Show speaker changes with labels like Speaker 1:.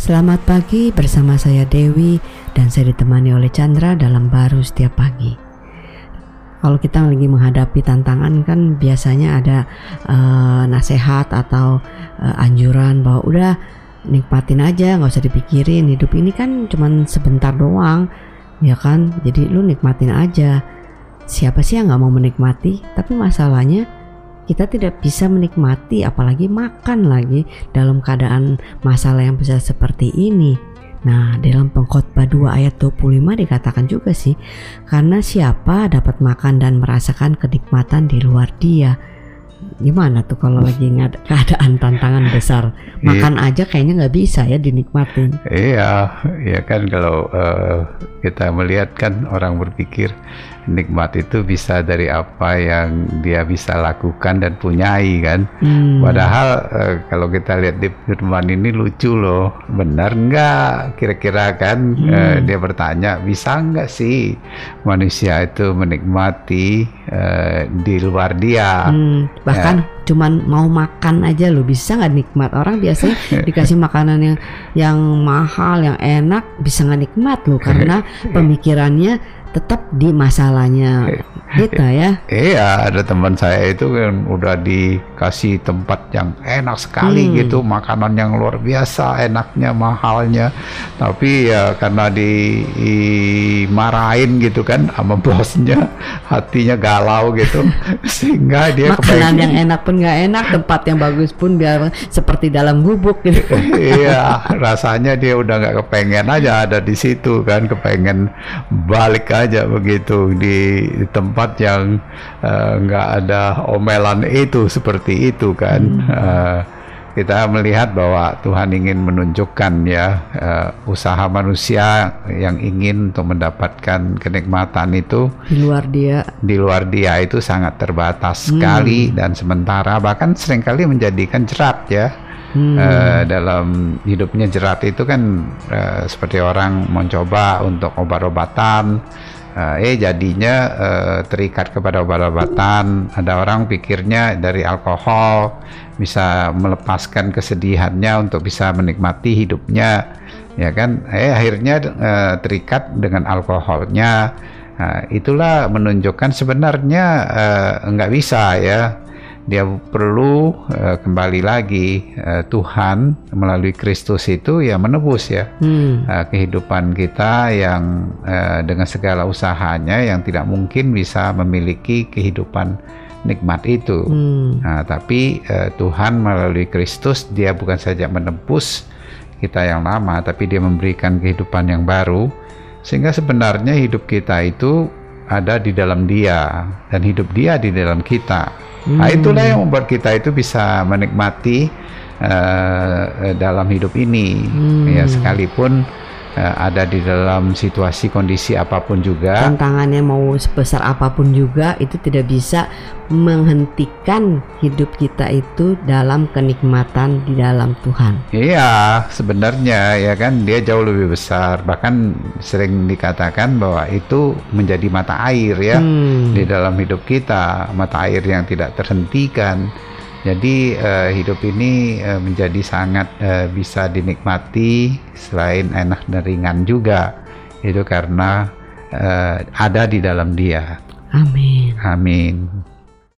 Speaker 1: Selamat pagi bersama saya Dewi dan saya ditemani oleh Chandra dalam baru setiap pagi. Kalau kita lagi menghadapi tantangan kan biasanya ada uh, nasihat atau uh, anjuran bahwa udah nikmatin aja nggak usah dipikirin. Hidup ini kan cuman sebentar doang ya kan? Jadi lu nikmatin aja. Siapa sih yang nggak mau menikmati? Tapi masalahnya kita tidak bisa menikmati apalagi makan lagi dalam keadaan masalah yang besar seperti ini. Nah, dalam pengkhotbah 2 ayat 25 dikatakan juga sih, karena siapa dapat makan dan merasakan kenikmatan di luar dia gimana tuh kalau lagi ngad keadaan tantangan besar iya. makan aja kayaknya nggak bisa ya dinikmatin
Speaker 2: iya ya kan kalau uh, kita melihat kan orang berpikir nikmat itu bisa dari apa yang dia bisa lakukan dan punyai kan hmm. padahal uh, kalau kita lihat di firman ini lucu loh benar nggak kira-kira kan hmm. uh, dia bertanya bisa nggak sih manusia itu menikmati uh, di luar dia
Speaker 1: hmm. bahkan kan? Cuman mau makan aja lo bisa nggak nikmat? Orang biasanya dikasih makanan yang yang mahal yang enak bisa nggak nikmat lo. Karena pemikirannya tetap di masalahnya kita ya.
Speaker 2: Iya, ada teman saya itu kan udah dikasih tempat yang enak sekali hmm. gitu, makanan yang luar biasa, enaknya, mahalnya. Tapi ya karena dimarahin gitu kan sama bosnya, hatinya galau gitu, sehingga dia
Speaker 1: makanan kepengen. yang enak pun nggak enak, tempat yang bagus pun biar seperti dalam gubuk gitu.
Speaker 2: iya, rasanya dia udah nggak kepengen aja ada di situ kan, kepengen balik aja begitu di tempat yang eh, nggak uh, ada omelan itu seperti itu kan. Hmm. Uh, kita melihat bahwa Tuhan ingin menunjukkan ya uh, usaha manusia yang ingin untuk mendapatkan kenikmatan itu
Speaker 1: di luar dia
Speaker 2: di luar dia itu sangat terbatas hmm. sekali dan sementara bahkan sering kali menjadikan jerat ya hmm. uh, dalam hidupnya jerat itu kan uh, seperti orang mencoba untuk obat-obatan uh, eh jadinya uh, terikat kepada obat-obatan. Ada orang pikirnya dari alkohol bisa melepaskan kesedihannya untuk bisa menikmati hidupnya, ya kan? Eh akhirnya uh, terikat dengan alkoholnya. Nah, itulah menunjukkan sebenarnya uh, nggak bisa ya dia perlu uh, kembali lagi uh, Tuhan melalui Kristus itu ya menebus ya hmm. uh, kehidupan kita yang uh, dengan segala usahanya yang tidak mungkin bisa memiliki kehidupan nikmat itu. Hmm. Nah, tapi uh, Tuhan melalui Kristus dia bukan saja menebus kita yang lama, tapi dia memberikan kehidupan yang baru sehingga sebenarnya hidup kita itu ada di dalam Dia dan hidup Dia di dalam kita. Hmm. Nah itulah yang membuat kita itu bisa menikmati uh, dalam hidup ini hmm. ya sekalipun ada di dalam situasi kondisi apa pun juga.
Speaker 1: Tantangannya mau sebesar apa pun juga itu tidak bisa menghentikan hidup kita itu dalam kenikmatan di dalam Tuhan.
Speaker 2: Iya, sebenarnya ya kan dia jauh lebih besar. Bahkan sering dikatakan bahwa itu menjadi mata air ya hmm. di dalam hidup kita, mata air yang tidak terhentikan jadi uh, hidup ini uh, menjadi sangat uh, bisa dinikmati selain enak dan ringan juga. Itu karena uh, ada di dalam Dia.
Speaker 1: Amin.
Speaker 2: Amin.